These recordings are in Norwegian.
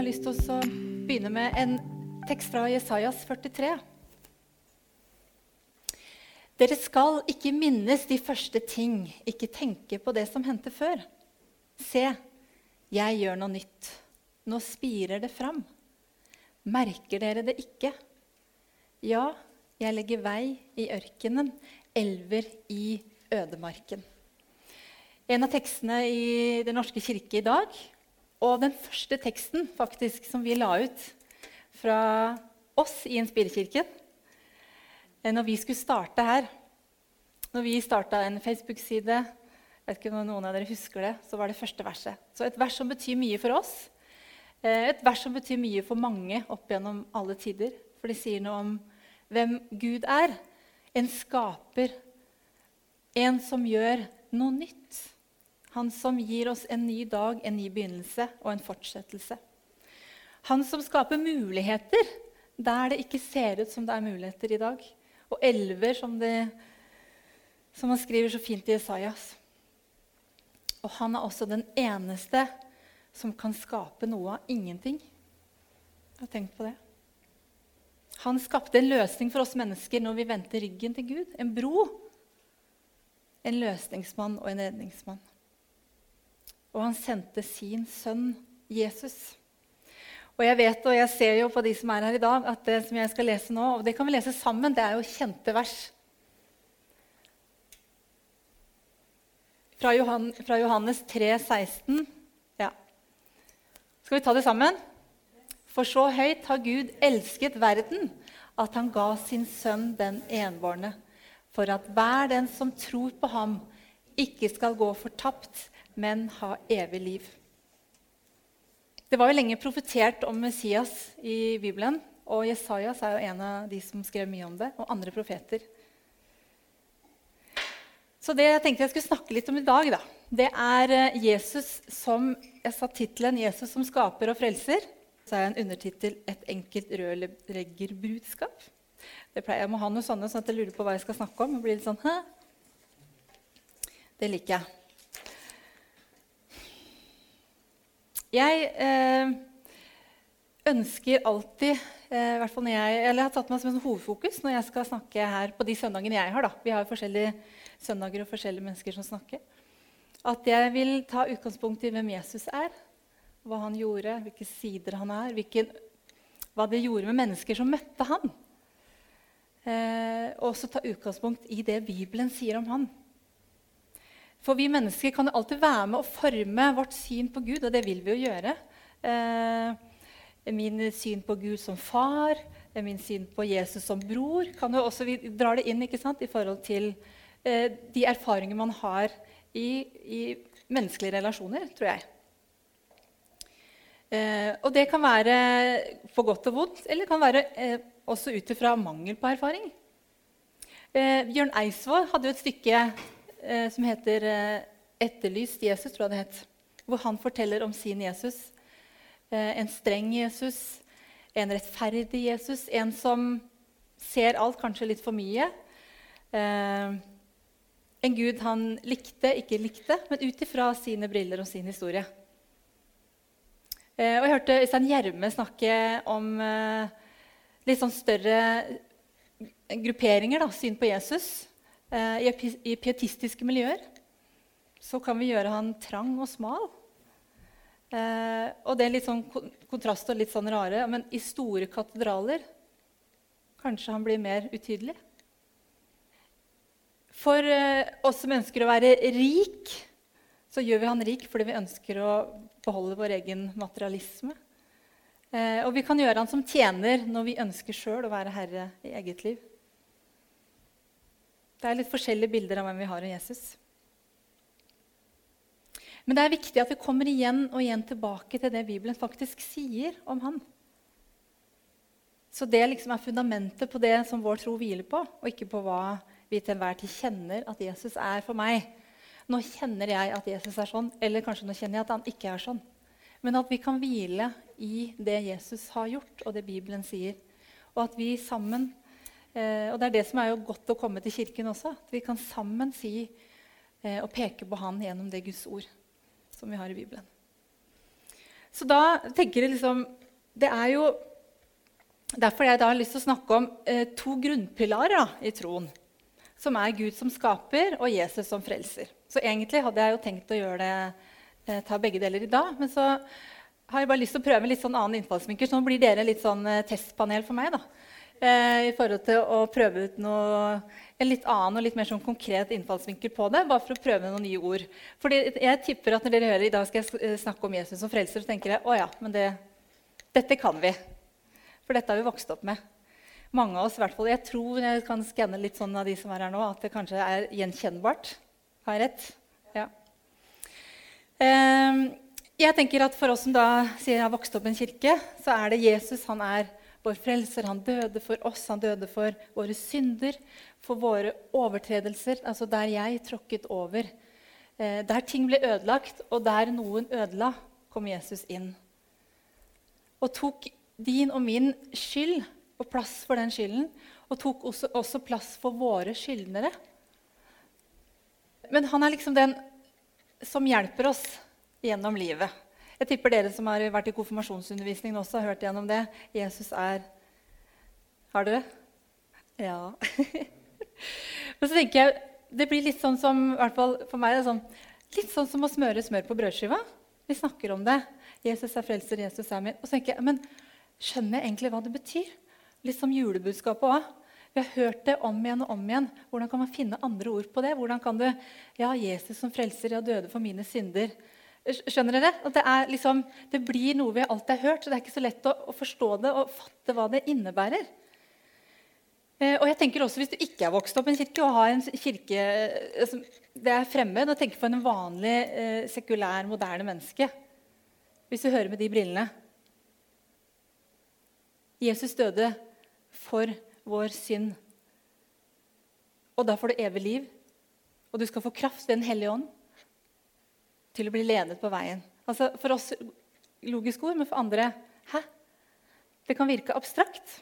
har lyst til å begynne med en tekst fra Jesajas 43. Dere skal ikke minnes de første ting, ikke tenke på det som hendte før. Se, jeg gjør noe nytt. Nå spirer det fram. Merker dere det ikke? Ja, jeg legger vei i ørkenen, elver i ødemarken. En av tekstene i Den norske kirke i dag, og den første teksten faktisk som vi la ut fra oss i Inspirkirken eh, når vi skulle starte her. Når vi starta en Facebook-side, vet ikke om noen av dere husker det, så var det første verset. Så et vers som betyr mye for oss. Eh, et vers som betyr mye for mange opp gjennom alle tider. For det sier noe om hvem Gud er. En skaper. En som gjør noe nytt. Han som gir oss en ny dag, en ny begynnelse og en fortsettelse. Han som skaper muligheter der det ikke ser ut som det er muligheter i dag. Og elver, som, det, som han skriver så fint i Isaias. Og han er også den eneste som kan skape noe av ingenting. Jeg har tenkt på det. Han skapte en løsning for oss mennesker når vi vendte ryggen til Gud. En bro. En løsningsmann og en redningsmann. Og han sendte sin sønn Jesus. Og jeg vet, og jeg ser jo på de som er her i dag, at det som jeg skal lese nå, og det kan vi lese sammen, det er jo kjente vers. Fra, Johan, fra Johannes 3, 16. Ja. Skal vi ta det sammen? For så høyt har Gud elsket verden, at han ga sin sønn den enbårne, for at hver den som tror på ham, ikke skal gå fortapt, men ha evig liv. Det var jo lenge profetert om Messias i Bibelen. Og Jesajas er jo en av de som skrev mye om det, og andre profeter. Så det jeg tenkte jeg skulle snakke litt om i dag, da, det er eh, Jesus som Jeg sa tittelen 'Jesus som skaper og frelser'. Så er jeg en undertittel 'Et enkelt rørleggerbudskap'. Det pleier Jeg må ha noe sånne, sånn at jeg lurer på hva jeg skal snakke om. Det blir litt sånn, Hæ? Det liker jeg. Jeg eh, ønsker alltid eh, hvert fall når jeg, eller jeg har tatt meg som en hovedfokus når jeg skal snakke her på de søndagene jeg har. da. Vi har jo forskjellige søndager og forskjellige mennesker som snakker. At jeg vil ta utgangspunkt i hvem Jesus er, hva han gjorde, hvilke sider han er, hvilken, hva det gjorde med mennesker som møtte han. Eh, og også ta utgangspunkt i det Bibelen sier om han. For vi mennesker kan jo alltid være med å forme vårt syn på Gud, og det vil vi jo gjøre. Eh, min syn på Gud som far, min syn på Jesus som bror kan jo også, Vi drar det inn ikke sant, i forhold til eh, de erfaringer man har i, i menneskelige relasjoner, tror jeg. Eh, og det kan være for godt og vondt, eller kan være eh, også ut ifra mangel på erfaring. Eh, Bjørn Eidsvåg hadde jo et stykke eh, som heter eh, 'Etterlyst Jesus', tror jeg det het. Hvor han forteller om sin Jesus. Eh, en streng Jesus, en rettferdig Jesus, en som ser alt kanskje litt for mye. Eh, en gud han likte, ikke likte, men ut ifra sine briller og sin historie. Eh, og jeg hørte Øystein Gjerme snakke om litt sånn større grupperinger, da, syn på Jesus. Eh, I pietistiske miljøer så kan vi gjøre han trang og smal. Eh, og det er litt sånn kontrast og litt sånn rare. Men i store katedraler kanskje han blir mer utydelig. For eh, oss som ønsker å være rik, så gjør vi han rik fordi vi ønsker å beholde vår egen materialisme. Og vi kan gjøre han som tjener når vi ønsker sjøl å være herre i eget liv. Det er litt forskjellige bilder av hvem vi har av Jesus. Men det er viktig at vi kommer igjen og igjen tilbake til det Bibelen faktisk sier om han. Så det liksom er fundamentet på det som vår tro hviler på, og ikke på hva vi til enhver tid kjenner at Jesus er for meg. Nå kjenner jeg at Jesus er sånn, eller kanskje nå kjenner jeg at han ikke er sånn. Men at vi kan hvile i det Jesus har gjort, og det Bibelen sier. Og at vi sammen og det er det som er jo godt å komme til kirken også. At vi kan sammen si eh, og peke på Han gjennom det Guds ord som vi har i Bibelen. Så da tenker jeg liksom Det er jo derfor jeg da har lyst til å snakke om eh, to grunnpilarer i troen. Som er Gud som skaper, og Jesus som frelser. Så egentlig hadde jeg jo tenkt å gjøre det, eh, ta begge deler i dag. Men så har jeg bare lyst til å prøve en litt sånn annen innfallsvinkel. Så nå blir dere litt sånn eh, testpanel for meg. da. Eh, I forhold til å prøve ut noe, en litt annen og litt mer sånn konkret innfallsvinkel på det. Bare for å prøve noen nye ord. Fordi jeg tipper at når dere hører i dag skal jeg snakke om Jesus som frelser, så tenker jeg å ja, men det, dette kan vi. For dette har vi vokst opp med. Mange av oss, i hvert fall. Jeg tror jeg kan skanne litt sånn av de som er her nå, at det kanskje er gjenkjennbart. Har jeg rett? Ja. Um, jeg tenker at For oss som da sier jeg har vokst opp i en kirke, så er det Jesus. Han er vår frelser. Han døde for oss. Han døde for våre synder, for våre overtredelser. Altså der jeg tråkket over. Eh, der ting ble ødelagt, og der noen ødela, kom Jesus inn. Og tok din og min skyld og plass for den skylden. Og tok også, også plass for våre skyldnere. Men han er liksom den som hjelper oss gjennom livet. Jeg tipper dere som har vært i konfirmasjonsundervisningen også har hørt gjennom det. Jesus er Har dere? Ja. Men så tenker jeg det blir litt sånn som i hvert fall for meg, sånn, litt sånn som å smøre smør på brødskiva. Vi snakker om det. Jesus er frelser, Jesus er min. Og så tenker jeg, men skjønner jeg egentlig hva det betyr? Litt som julebudskapet òg. Vi har hørt det om igjen og om igjen. Hvordan kan man finne andre ord på det? Hvordan kan du, ja, Jesus som frelser, ja, døde for mine synder. Skjønner dere? At det, liksom, det, blir noe vi alltid har hørt, så det er ikke så lett å, å forstå det og fatte hva det innebærer. Eh, og jeg tenker også Hvis du ikke er vokst opp i en kirke og har en kirke altså, Det er fremmed å tenke på en vanlig, eh, sekulær, moderne menneske. Hvis du hører med de brillene. Jesus døde for vår synd. Og da får du evig liv, og du skal få kraft ved Den hellige ånd til å bli ledet på veien. Altså For oss logisk ord, men for andre hæ? Det kan virke abstrakt.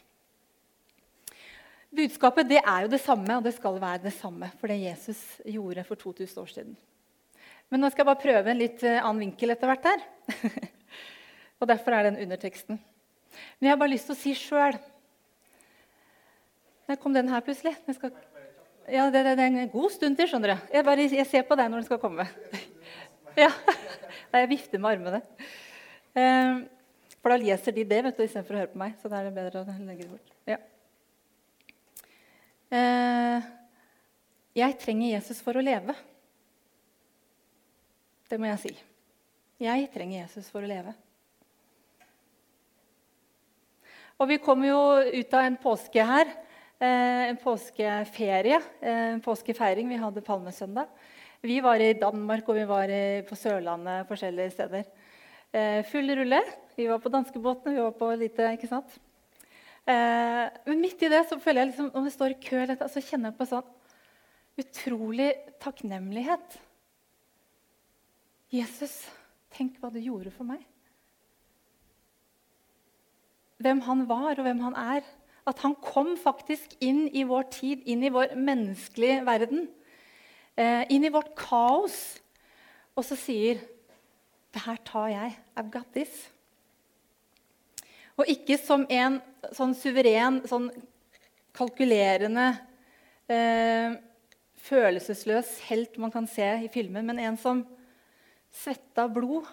Budskapet det er jo det samme, og det skal være det samme for det Jesus gjorde for 2000 år siden. Men nå skal jeg bare prøve en litt eh, annen vinkel etter hvert her. og derfor er den underteksten. Men jeg har bare lyst til å si sjøl Der kom den her plutselig. Skal... ja, det, det, det, er en god stund til, skjønner du. Jeg, bare, jeg ser på deg når den skal komme. Ja. Jeg vifter med armene. Ehm, for da leser de det vet du, istedenfor å høre på meg. Så da er det bedre å legge det bort. Ja. Ehm, jeg trenger Jesus for å leve. Det må jeg si. Jeg trenger Jesus for å leve. Og vi kommer jo ut av en påske her. Eh, en påskeferie, en påskefeiring. Vi hadde palmesøndag. Vi var i Danmark og vi var på Sørlandet forskjellige steder. Eh, full rulle. Vi var på danskebåten, vi var på lite ikke sant? Eh, men midt i det så føler jeg liksom, når vi står i kø, så kjenner jeg på sånn utrolig takknemlighet. Jesus, tenk hva du gjorde for meg. Hvem han var, og hvem han er. At han kom faktisk inn i vår tid, inn i vår menneskelige verden inn i vårt kaos, og så sier det her tar jeg. I've got this. Og ikke som en sånn suveren, sånn kalkulerende, eh, følelsesløs helt man kan se i filmen, men en som svetta blod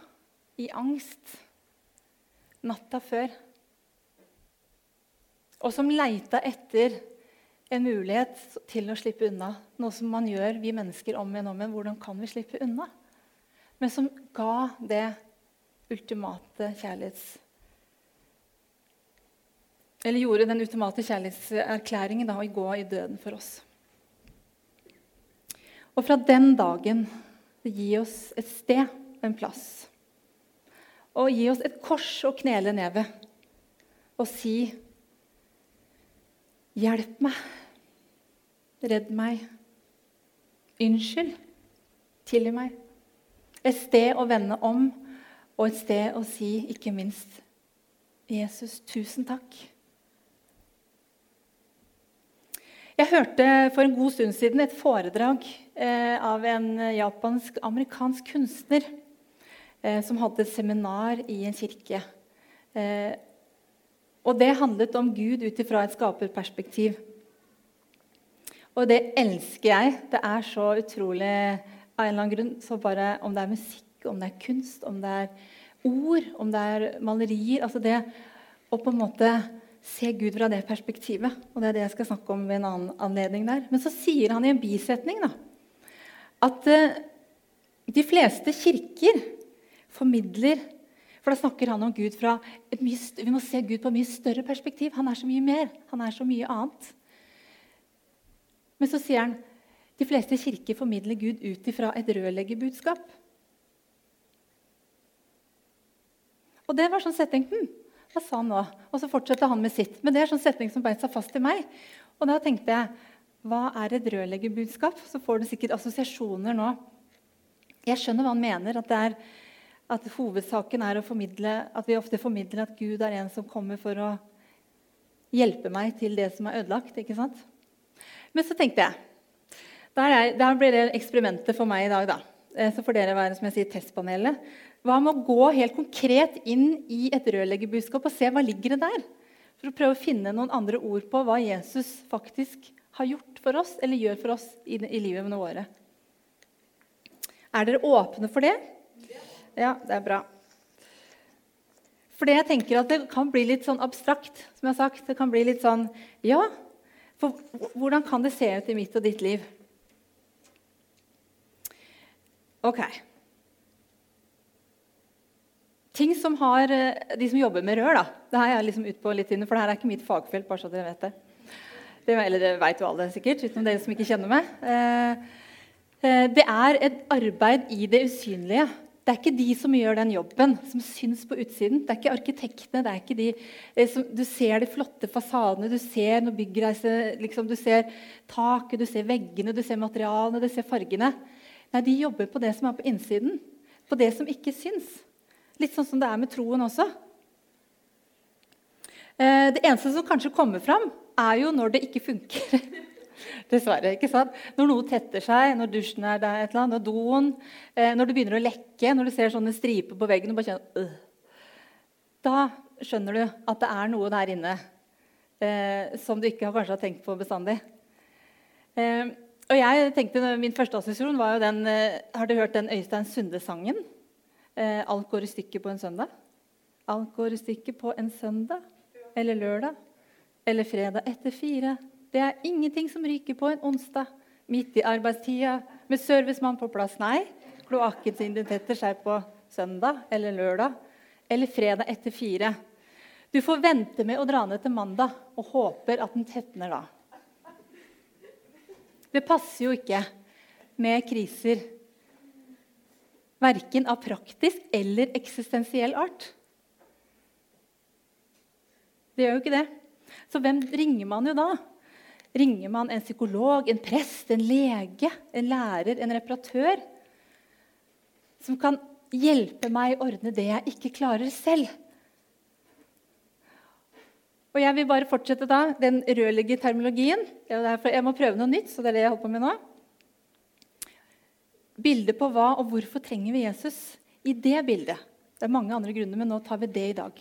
i angst natta før. Og som leita etter en mulighet til å slippe unna. Noe som man gjør, vi mennesker, om igjen om igjen. Hvordan kan vi slippe unna? Men som ga det ultimate kjærlighets... Eller gjorde den ultimate kjærlighetserklæringen da, å gå i døden for oss. Og fra den dagen gi oss et sted, en plass. Og gi oss et kors å knele ned ved og si Hjelp meg. Redd meg. Unnskyld. Tilgi meg. Et sted å vende om, og et sted å si, ikke minst, Jesus, tusen takk. Jeg hørte for en god stund siden et foredrag eh, av en japansk-amerikansk kunstner eh, som hadde et seminar i en kirke. Eh, og det handlet om Gud ut ifra et skaperperspektiv. Og det elsker jeg. Det er så utrolig av en eller annen grunn. Så bare, om det er musikk, om det er kunst, om det er ord, om det er malerier altså Det å på en måte se Gud fra det perspektivet. Og det er det jeg skal snakke om ved en annen anledning der. Men så sier han i en bisetning da, at uh, de fleste kirker formidler For da snakker han om Gud fra et mye, Vi må se Gud på et mye større perspektiv. Han er så mye mer. Han er så mye annet. Men så sier han de fleste kirker formidler Gud ut ifra et rørleggerbudskap. Og det var sånn setning hm, Hva sa han nå? Og så fortsetter han med sitt. Men det er sånn setning som beit seg fast i meg. Og da tenkte jeg hva er et rørleggerbudskap? Så får du sikkert assosiasjoner nå. Jeg skjønner hva han mener. At, er, at hovedsaken er at vi ofte formidler at Gud er en som kommer for å hjelpe meg til det som er ødelagt. ikke sant? Men så tenkte jeg Der, blir det eksperimentet for meg i dag. da. Eh, så får dere være som jeg sier, testpanelet. Hva med å gå helt konkret inn i et rørleggerbudskap og se hva ligger det der? For å prøve å finne noen andre ord på hva Jesus faktisk har gjort for oss, eller gjør for oss i, i livet våre. Er dere åpne for det? Ja, det er bra. For jeg tenker at det kan bli litt sånn abstrakt. som jeg har sagt. Det kan bli litt sånn Ja, for hvordan kan det se ut i mitt og ditt liv? Ok. Ting som har, eh, De som jobber med rør, da. Det er jeg liksom ut på litt inne, for det her er ikke mitt fagfelt. bare så dere vet det. det eller det vet jo alle sikkert, utenom dere som ikke kjenner meg. Eh, eh, det er et arbeid i det usynlige. Det er ikke de som gjør den jobben, som syns på utsiden. Det er ikke arkitektene. det er ikke de eh, som, Du ser de flotte fasadene, du ser når byggreiser, liksom, du ser taket, du ser veggene, du ser materialene, du ser fargene. Nei, de jobber på det som er på innsiden. På det som ikke syns. Litt sånn som det er med troen også. Eh, det eneste som kanskje kommer fram, er jo når det ikke funker. Dessverre. ikke sant? Når noe tetter seg, når dusjen er der, et eller annet, når doen eh, Når det begynner å lekke, når du ser sånne striper på veggen og bare kjenner øh, Da skjønner du at det er noe der inne eh, som du ikke kanskje har tenkt på bestandig. Eh, og jeg tenkte, Min første assosiasjon var jo den eh, Har du hørt den Øystein Sunde-sangen? Eh, 'Alt går i stykker på en søndag'? Alt går i stykker på en søndag eller lørdag eller fredag etter fire. Det er ingenting som ryker på en onsdag midt i arbeidstida med servicemann på plass. Nei, kloakken sin tetter seg på søndag eller lørdag eller fredag etter fire. Du får vente med å dra ned til mandag og håper at den tetner da. Det passer jo ikke med kriser. Verken av praktisk eller eksistensiell art. Det gjør jo ikke det. Så hvem ringer man jo da? Ringer man en psykolog, en prest, en lege, en lærer, en reparatør? Som kan hjelpe meg å ordne det jeg ikke klarer selv? Og Jeg vil bare fortsette da, den rørleggerterminologien. Jeg må prøve noe nytt. så det er det jeg holder på med nå. Bildet på hva og hvorfor trenger vi Jesus i det bildet. Det er mange andre grunner, men nå tar vi det i dag.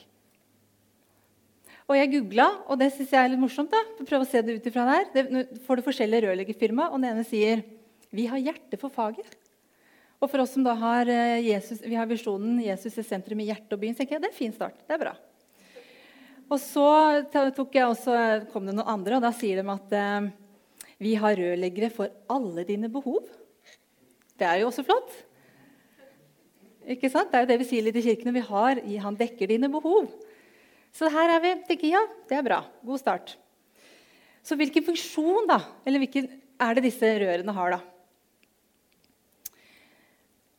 Og jeg googla, og det syns jeg er litt morsomt. da, Prøv å se det ut ifra der. Det, får du forskjellige rørleggerfirma, og den ene sier vi har hjerte for faget. Og for oss som da har, eh, Jesus, vi har visjonen 'Jesus i sentrum i hjertet og byen', så tenker jeg det er en fin start. Det er bra. Og så også, kom det noen andre, og da sier de at eh, vi har rørleggere for alle dine behov. Det er jo også flott. Ikke sant? Det er jo det vi sier litt i kirkene. Vi har, Han dekker dine behov. Så her er vi. tenker Ja, det er bra. God start. Så hvilken funksjon da, eller hvilken er det disse rørene har? da?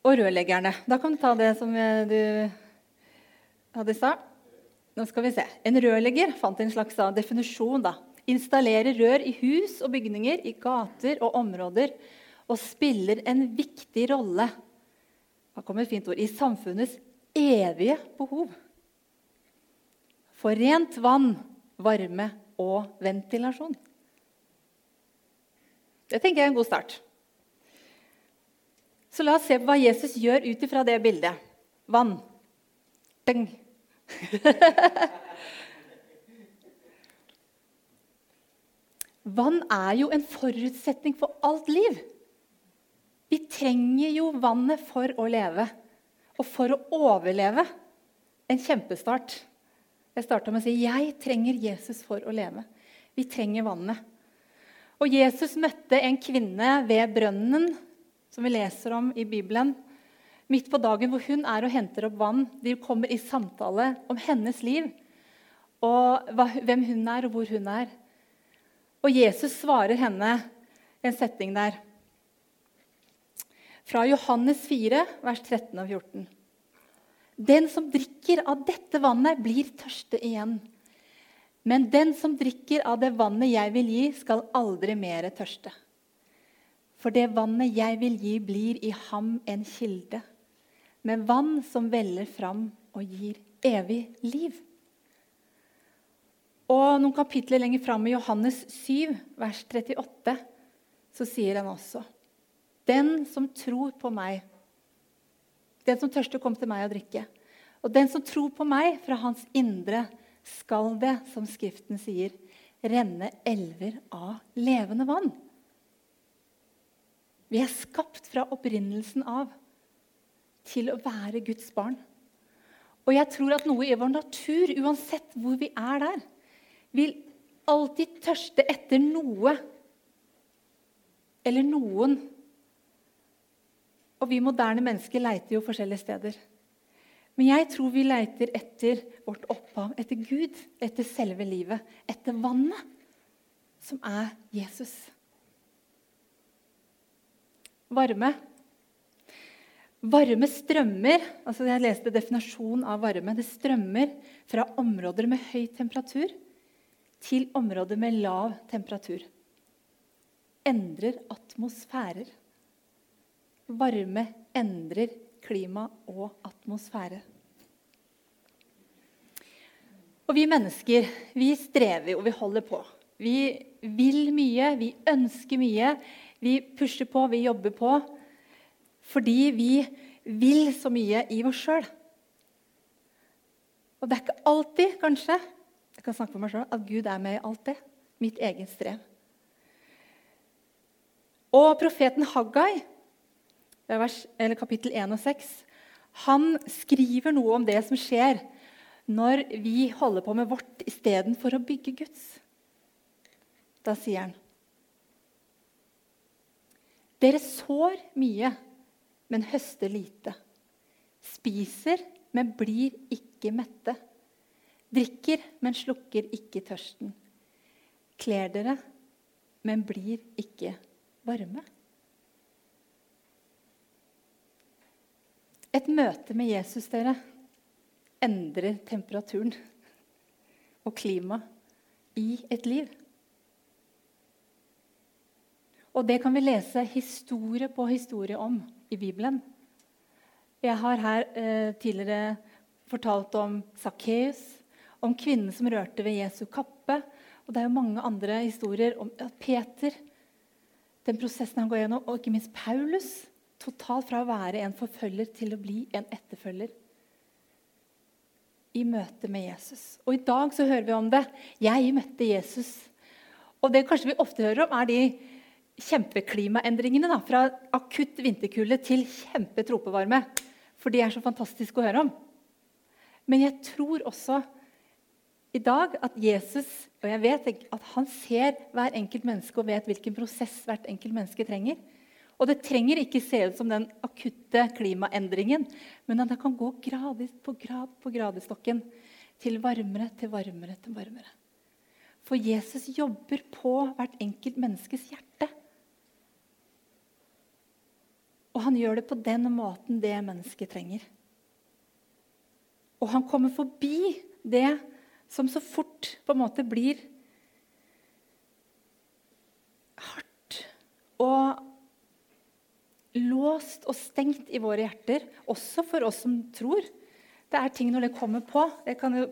Og rørleggerne. Da kan du ta det som du hadde i. Nå skal vi se. En rørlegger fant en slags definisjon. da. Installerer rør i hus og bygninger, i gater og områder. Og spiller en viktig rolle Her kommer et fint ord, i samfunnets evige behov for rent vann, varme og ventilasjon. Det tenker jeg er en god start. Så la oss se på hva Jesus gjør ut ifra det bildet. vann. Deng. Vann er jo en forutsetning for alt liv. Vi trenger jo vannet for å leve og for å overleve. En kjempestart. Jeg starta med å si jeg trenger Jesus for å leve. Vi trenger vannet. Og Jesus møtte en kvinne ved brønnen, som vi leser om i Bibelen, midt på dagen hvor hun er og henter opp vann. De kommer i samtale om hennes liv og hvem hun er, og hvor hun er. Og Jesus svarer henne en setning der. Fra Johannes 4, vers 13 og 14. Den som drikker av dette vannet, blir tørste igjen. Men den som drikker av det vannet jeg vil gi, skal aldri mer tørste. For det vannet jeg vil gi, blir i ham en kilde, med vann som veller fram og gir evig liv. Og noen kapitler lenger fram i Johannes 7, vers 38, så sier han også Den som tror på meg Den som tørster, kom til meg og drikke. Og den som tror på meg, fra hans indre skal det, som Skriften sier, renne elver av levende vann. Vi er skapt fra opprinnelsen av til å være Guds barn. Og jeg tror at noe i vår natur, uansett hvor vi er der, vil alltid tørste etter noe eller noen. Og vi moderne mennesker leiter jo forskjellige steder. Men jeg tror vi leiter etter vårt opphav, etter Gud, etter selve livet, etter vannet, som er Jesus. Varme. Varme strømmer altså Jeg leste definasjonen av varme. Det strømmer fra områder med høy temperatur til områder med lav temperatur. Endrer atmosfærer. Varme endrer klima og atmosfære. Og vi mennesker vi strever og vi holder på. Vi vil mye, vi ønsker mye. Vi pusher på, vi jobber på. Fordi vi vil så mye i oss sjøl. Og det er ikke alltid, kanskje, jeg kan snakke for meg selv, at Gud er med i alt det. Mitt eget strev. Og profeten Haggai, kapittel 1 og 6, han skriver noe om det som skjer når vi holder på med vårt istedenfor å bygge Guds. Da sier han Dere sår mye, men høster lite. Spiser, men blir ikke mette. Drikker, men slukker ikke tørsten. Kler dere, men blir ikke varme. Et møte med Jesus dere, endrer temperaturen og klimaet i et liv. Og det kan vi lese historie på historie om i Bibelen. Jeg har her eh, tidligere fortalt om Sakkeus, om kvinnen som rørte ved Jesu kappe. Og det er jo mange andre historier om Peter, den prosessen han går gjennom, og ikke minst Paulus. Totalt fra å være en forfølger til å bli en etterfølger i møte med Jesus. Og I dag så hører vi om det. Jeg møtte Jesus. Og det kanskje vi ofte hører om, er de kjempeklimaendringene. Da, fra akutt vinterkulde til kjempetropevarme. For de er så fantastiske å høre om. Men jeg tror også i dag at Jesus og jeg vet at han ser hver enkelt menneske og vet hvilken prosess hvert enkelt menneske trenger. Og det trenger ikke se ut som den akutte klimaendringen, men at det kan gå gradvis på grad på gradestokken til varmere, til varmere, til varmere. For Jesus jobber på hvert enkelt menneskes hjerte. Og han gjør det på den måten det mennesket trenger. Og han kommer forbi det som så fort på en måte blir hardt og låst og stengt i våre hjerter, også for oss som tror. Det er ting når det kommer på. Jeg kan jo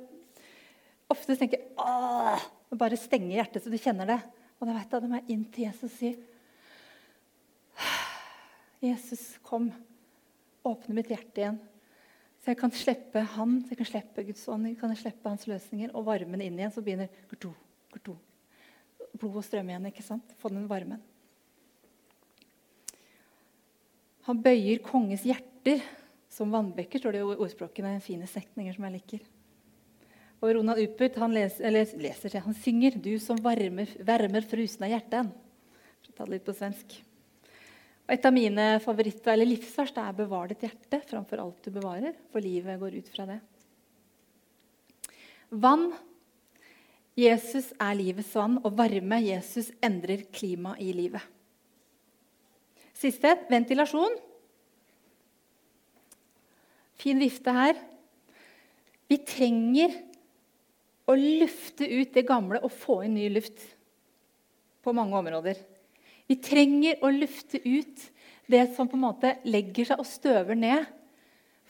ofte tenke Åh! Bare stenge hjertet så du kjenner det. Og da vet jeg, da må jeg inn til Jesus og si Jesus, kom. Åpne mitt hjerte igjen. Så jeg kan slippe han, så jeg kan slippe Guds ånd, jeg kan slippe hans løsninger, og varmen inn igjen. Så begynner blodet å strømme igjen. ikke sant? Få den varmen. Han bøyer konges hjerter som vannbekker, står det i ordspråkene. Fine setninger som jeg liker. Og Ronald Upert han leser, leser, han synger 'Du som varmer, varmer frusne hjerten'. For å ta det litt på svensk. Og et av mine favoritter, eller livsvers er 'bevar ditt hjerte' framfor alt du bevarer', for livet går ut fra det. Vann. Jesus er livets vann, og varme Jesus endrer klimaet i livet. Siste ventilasjon. Fin vifte her. Vi trenger å lufte ut det gamle og få inn ny luft på mange områder. Vi trenger å lufte ut det som på en måte legger seg og støver ned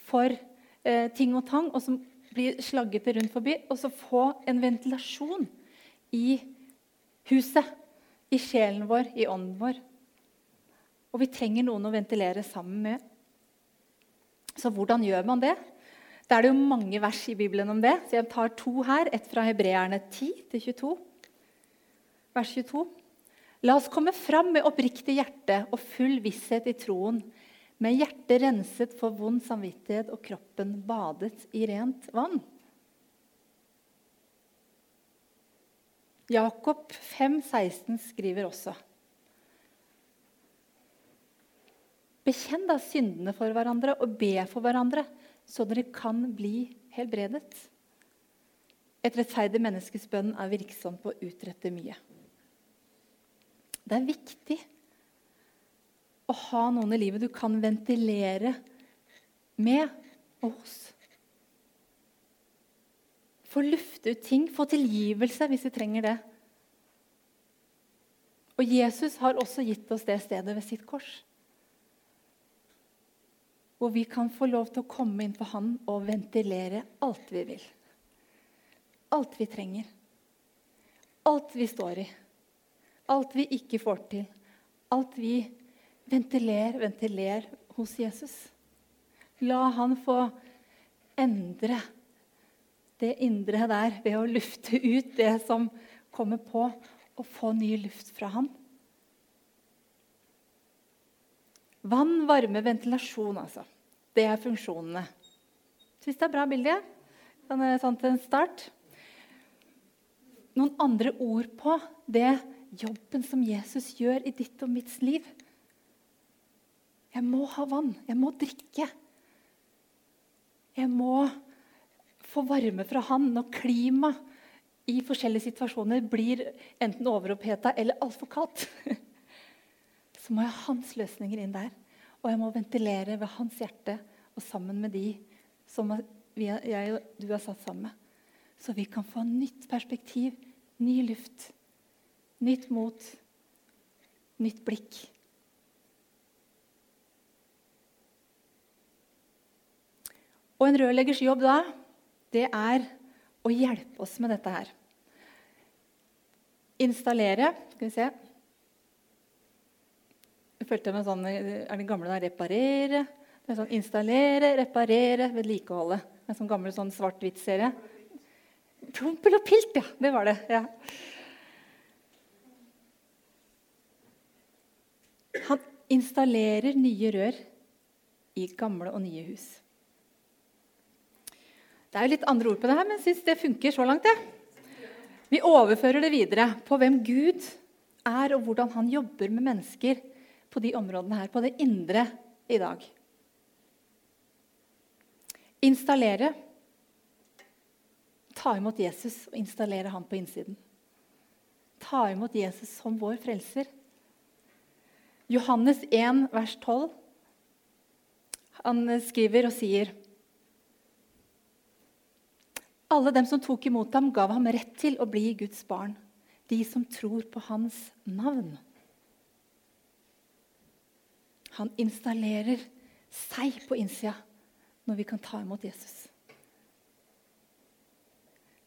for eh, ting og tang, og som blir slaggete rundt forbi. Og så få en ventilasjon i huset, i sjelen vår, i ånden vår. Og vi trenger noen å ventilere sammen med. Så hvordan gjør man det? Da er det jo mange vers i Bibelen om det, så jeg tar to her. Ett fra Hebreerne 10 til 22. Vers 22. La oss komme fram med oppriktig hjerte og full visshet i troen, med hjertet renset for vond samvittighet og kroppen badet i rent vann. Jakob 5, 16 skriver også Bekjenn da syndene for hverandre og be for hverandre, så dere kan bli helbredet. Et rettferdig menneskes bønn er virksom på å utrette mye. Det er viktig å ha noen i livet du kan ventilere med og hos. Få lufte ut ting, få tilgivelse hvis vi trenger det. Og Jesus har også gitt oss det stedet ved sitt kors. Hvor vi kan få lov til å komme inn på Han og ventilere alt vi vil. Alt vi trenger. Alt vi står i. Alt vi ikke får til. Alt vi ventiler, ventiler hos Jesus. La han få endre det indre der ved å lufte ut det som kommer på, og få ny luft fra han. Vann, varme, ventilasjon, altså. Det er funksjonene. Syns det er bra bilde? Sånn til en start. Noen andre ord på det jobben som Jesus gjør i ditt og mitt liv. Jeg må ha vann. Jeg må drikke. Jeg må få varme fra han når klimaet i forskjellige situasjoner blir enten overoppheta eller altfor kaldt. Så må jeg ha hans løsninger inn der. Og jeg må ventilere ved hans hjerte og sammen med de som jeg og du har satt sammen med. Så vi kan få nytt perspektiv, ny luft Nytt mot, nytt blikk. Og en rørleggers jobb da, det er å hjelpe oss med dette her. Installere Skal vi se Jeg følte meg sånn Er det gamle der Reparere. Det er sånn Installere, reparere, vedlikeholde. En sånn gammel sånn svart-hvitt-serie. Pompel og pilt, ja! Det var det. ja. Han installerer nye rør i gamle og nye hus. Det er jo litt andre ord på det her, men jeg syns det funker så langt. Ja. Vi overfører det videre på hvem Gud er, og hvordan han jobber med mennesker på de områdene her, på det indre i dag. Installere. Ta imot Jesus og installere han på innsiden. Ta imot Jesus som vår frelser. Johannes 1, vers 12. Han skriver og sier Alle dem som tok imot ham, gav ham rett til å bli Guds barn. De som tror på hans navn. Han installerer seg på innsida når vi kan ta imot Jesus.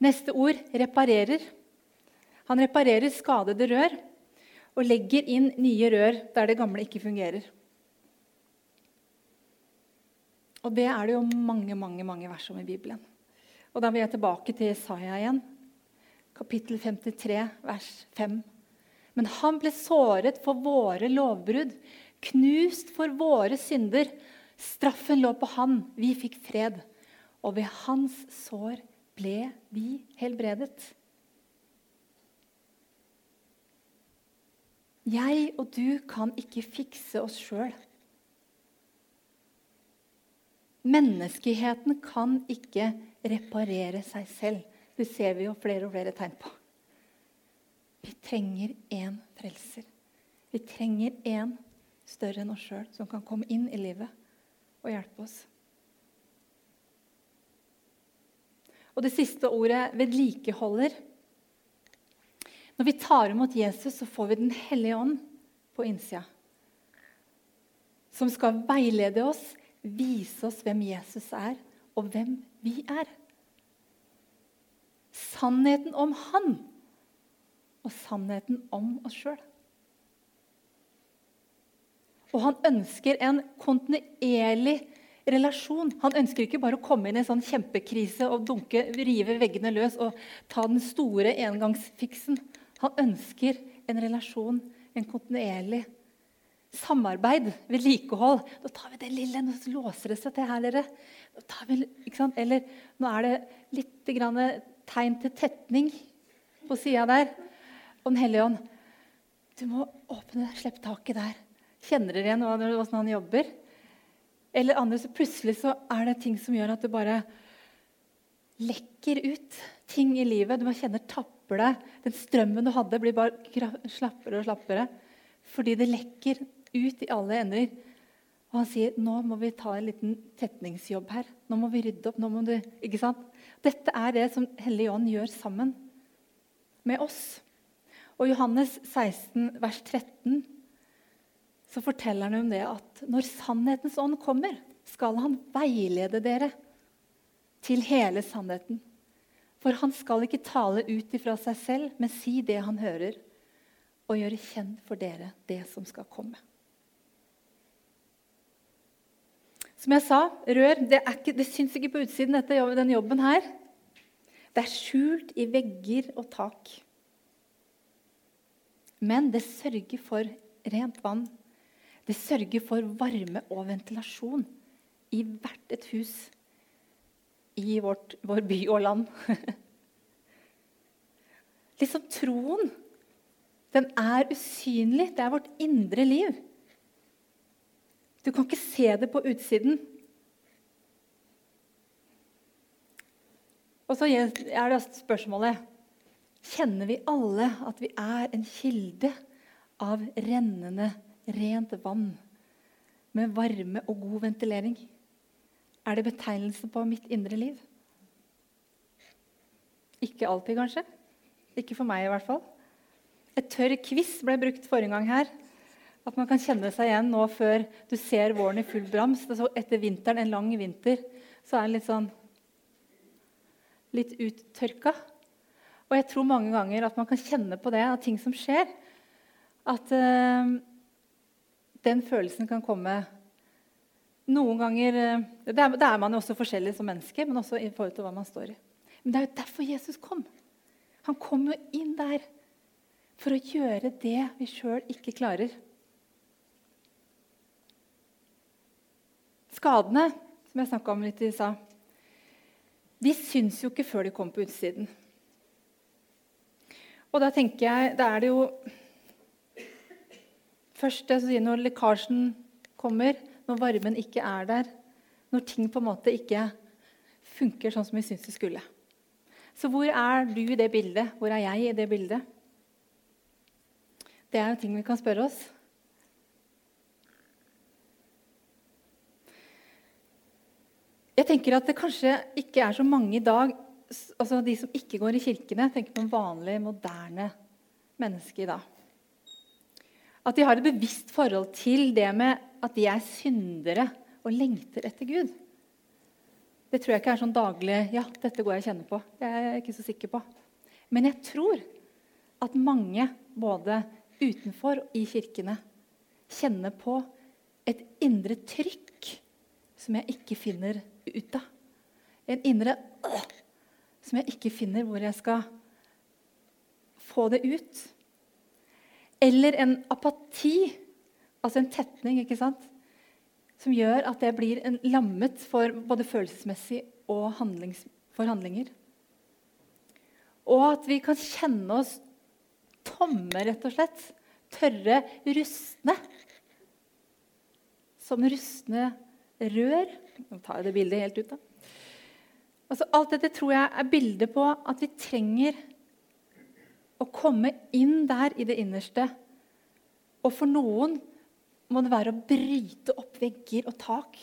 Neste ord reparerer. Han reparerer skadede rør og legger inn nye rør der det gamle ikke fungerer. Og det er det jo mange, mange, mange vers om i Bibelen. Og da vil jeg tilbake til Isaiah igjen, kapittel 53, vers 5. Men han ble såret for våre lovbrudd, knust for våre synder. Straffen lå på han, vi fikk fred. Og ved hans sår ble vi helbredet. Jeg og du kan ikke fikse oss sjøl. Menneskeheten kan ikke reparere seg selv. Det ser vi jo flere og flere tegn på. Vi trenger én frelser. Vi trenger én større enn oss sjøl som kan komme inn i livet og hjelpe oss. Og det siste ordet 'vedlikeholder'. Når vi tar imot Jesus, så får vi Den hellige ånd på innsida. Som skal veilede oss, vise oss hvem Jesus er, og hvem vi er. Sannheten om Han og sannheten om oss sjøl. Og han ønsker en kontinuerlig relasjon. Han ønsker ikke bare å komme inn i en sånn kjempekrise og dunke, rive veggene løs og ta den store engangsfiksen. Han ønsker en relasjon, en kontinuerlig samarbeid, vedlikehold. Da tar vi det lille. Nå låser det seg til her, dere. Vi, Eller nå er det litt tegn til tetning på sida der. Og Den hellige ånd, du må åpne, slippe taket der. Kjenner dere igjen hvordan han jobber? Eller andre, så plutselig så er det ting som gjør at det bare lekker ut ting i livet. Du bare kjenner tapper. Den strømmen du hadde, blir bare slappere og slappere. Fordi det lekker ut i alle ender. Og han sier nå må vi ta en liten tetningsjobb her. Nå må vi rydde opp. nå må du, ikke sant? Dette er det som Hellig Ånd gjør sammen med oss. Og Johannes 16, vers 13 så forteller han om det at når sannhetens ånd kommer, skal han veilede dere til hele sannheten. For han skal ikke tale ut ifra seg selv, men si det han hører, og gjøre kjent for dere det som skal komme. Som jeg sa, rør det, det syns ikke på utsiden, dette, denne jobben her. Det er skjult i vegger og tak. Men det sørger for rent vann det sørger for varme og ventilasjon i hvert et hus i vårt, vår by og land. liksom troen, den er usynlig. Det er vårt indre liv. Du kan ikke se det på utsiden. Og så er det spørsmålet Kjenner vi alle at vi er en kilde av rennende rent vann med varme og god ventilering? Er det betegnelsen på mitt indre liv? Ikke alltid, kanskje. Ikke for meg, i hvert fall. Et tørr kviss ble brukt forrige gang her. At man kan kjenne seg igjen nå før du ser våren i full brams. Etter vinteren, en lang vinter, så er den litt sånn Litt uttørka. Og jeg tror mange ganger at man kan kjenne på det av ting som skjer. At uh, den følelsen kan komme noen ganger eh, Det er, er man jo også forskjellig som menneske, men også i forhold til hva man står i. Men det er jo derfor Jesus kom. Han kom jo inn der for å gjøre det vi sjøl ikke klarer. Skadene, som jeg snakka om litt i stad, de syns jo ikke før de kommer på utsiden. Og da tenker jeg, da er det jo Først når lekkasjen kommer, når varmen ikke er der, når ting på en måte ikke funker sånn som vi syns det skulle. Så hvor er du i det bildet? Hvor er jeg i det bildet? Det er jo ting vi kan spørre oss. Jeg tenker at det kanskje ikke er så mange i dag altså De som ikke går i kirkene, tenker på en vanlig, moderne menneske i dag. At de har et bevisst forhold til det med at de er syndere og lengter etter Gud. Det tror jeg ikke er sånn daglig Ja, dette går jeg og kjenner på. Jeg er ikke så sikker på. Men jeg tror at mange, både utenfor og i kirkene, kjenner på et indre trykk som jeg ikke finner ut av. En indre øh, som jeg ikke finner hvor jeg skal få det ut. Eller en apati, altså en tetning, ikke sant? som gjør at det blir en lammet for både følelsesmessig og handlings, for handlinger. Og at vi kan kjenne oss tomme, rett og slett. Tørre, rustne. Som rustne rør. Nå tar jeg det bildet helt ut, da. Altså, alt dette tror jeg er bildet på at vi trenger å komme inn der i det innerste. Og for noen må det være å bryte opp vegger og tak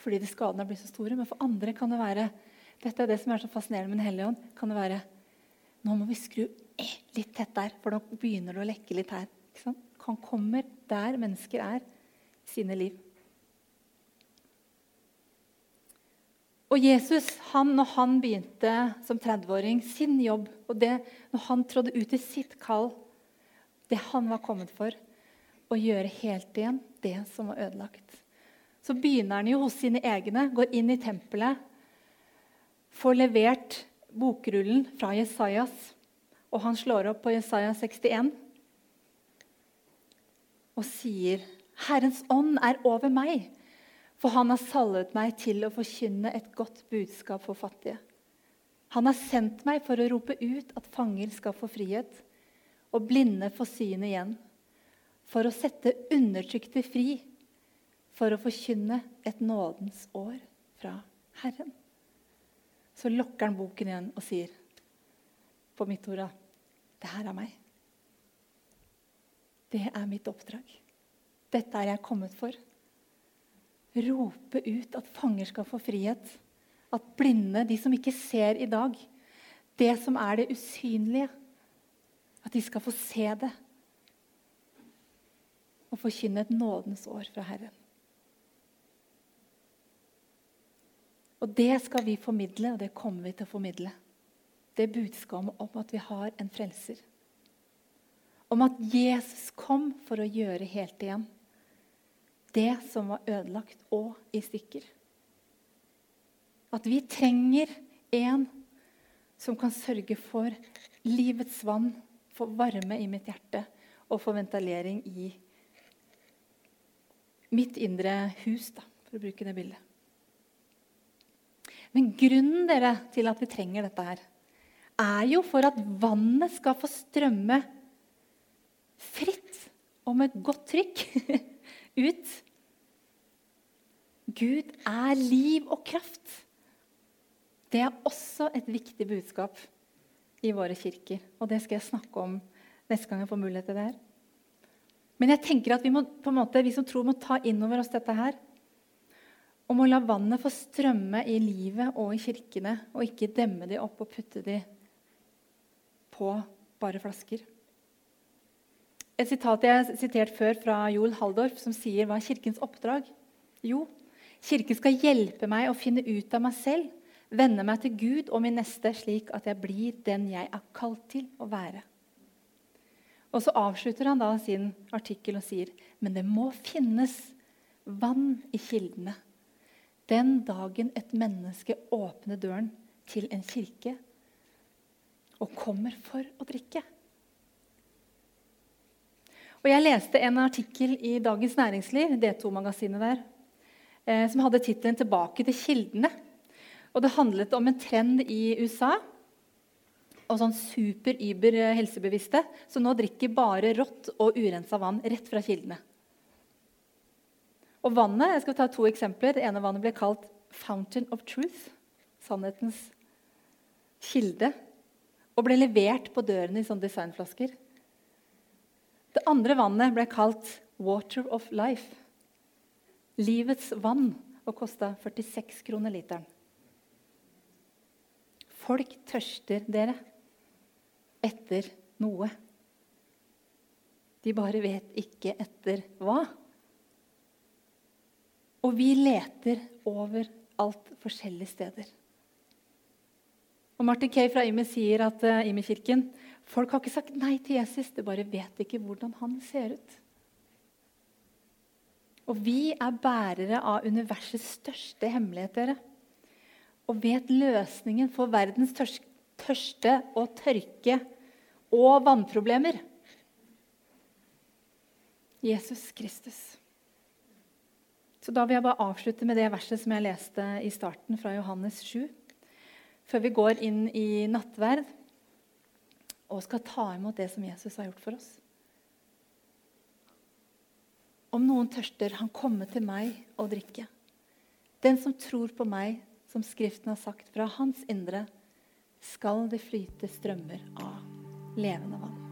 fordi de skadene blir så store. Men for andre kan det være dette er det som er så fascinerende med Den hellige ånd, kan det være nå må vi skru litt tett der, for nå begynner det å lekke litt her. Han kommer der mennesker er i sine liv. Og Jesus, han, når han begynte som 30-åring sin jobb, og det, når han trådde ut i sitt kall, det han var kommet for, å gjøre helt igjen det som var ødelagt. Så begynner han jo hos sine egne, går inn i tempelet, får levert bokrullen fra Jesajas, og han slår opp på Jesaja 61 og sier, 'Herrens ånd er over meg.' For han har salvet meg til å forkynne et godt budskap for fattige. Han har sendt meg for å rope ut at fanger skal få frihet, og blinde få syn igjen. For å sette undertrykte fri, for å forkynne et nådens år fra Herren. Så lokker han boken igjen og sier på mitt ord Det her er meg. Det er mitt oppdrag. Dette er jeg kommet for rope ut at fanger skal få frihet. At blinde, de som ikke ser i dag, det som er det usynlige, at de skal få se det. Og forkynne et nådens år fra Herren. Og det skal vi formidle, og det kommer vi til å formidle. Det budskapet om at vi har en frelser. Om at Jesus kom for å gjøre helt igjen det som var ødelagt og i stykker. At vi trenger en som kan sørge for livets vann, for varme i mitt hjerte og for ventilering i mitt indre hus, da, for å bruke det bildet. Men grunnen dere, til at vi trenger dette, her, er jo for at vannet skal få strømme fritt og med godt trykk ut Gud er liv og kraft. Det er også et viktig budskap i våre kirker. Og det skal jeg snakke om neste gang jeg får mulighet til det her. Men jeg tenker at vi, må, måte, vi som tror, må ta inn over oss dette her. Og må la vannet få strømme i livet og i kirkene, og ikke demme de opp og putte de på bare flasker. Et sitat jeg har sitert før fra Joel Haldorf, som sier hva er kirkens oppdrag? Jo, Kirken skal hjelpe meg å finne ut av meg selv, vende meg til Gud og min neste, slik at jeg blir den jeg er kalt til å være. Og Så avslutter han da sin artikkel og sier men det må finnes vann i kildene. Den dagen et menneske åpner døren til en kirke og kommer for å drikke. Og Jeg leste en artikkel i Dagens Næringsliv, D2-magasinet der, som hadde tittelen 'Tilbake til kildene'. Og Det handlet om en trend i USA og sånn super-yber helsebevisste som nå drikker bare rått og urensa vann rett fra kildene. Og vannet, jeg skal ta to eksempler. Det ene vannet ble kalt 'Fountain of Truth', sannhetens kilde, og ble levert på dørene i sånne designflasker. Det andre vannet ble kalt 'Water of Life'. Livets vann og kosta 46 kroner literen. Folk tørster, dere, etter noe. De bare vet ikke etter hva. Og vi leter overalt forskjellige steder. Og Martin Kay fra Imi sier at uh, Imi-kirken folk har ikke sagt nei til Jesus, de bare vet ikke hvordan han ser ut. Og vi er bærere av universets største hemmelighet, dere. Og vet løsningen for verdens tørste og tørke og vannproblemer. Jesus Kristus. Så Da vil jeg bare avslutte med det verset som jeg leste i starten, fra Johannes 7. Før vi går inn i nattverd og skal ta imot det som Jesus har gjort for oss. Om noen tørster, han komme til meg og drikke. Den som tror på meg, som Skriften har sagt, fra hans indre skal det flyte strømmer av levende vann.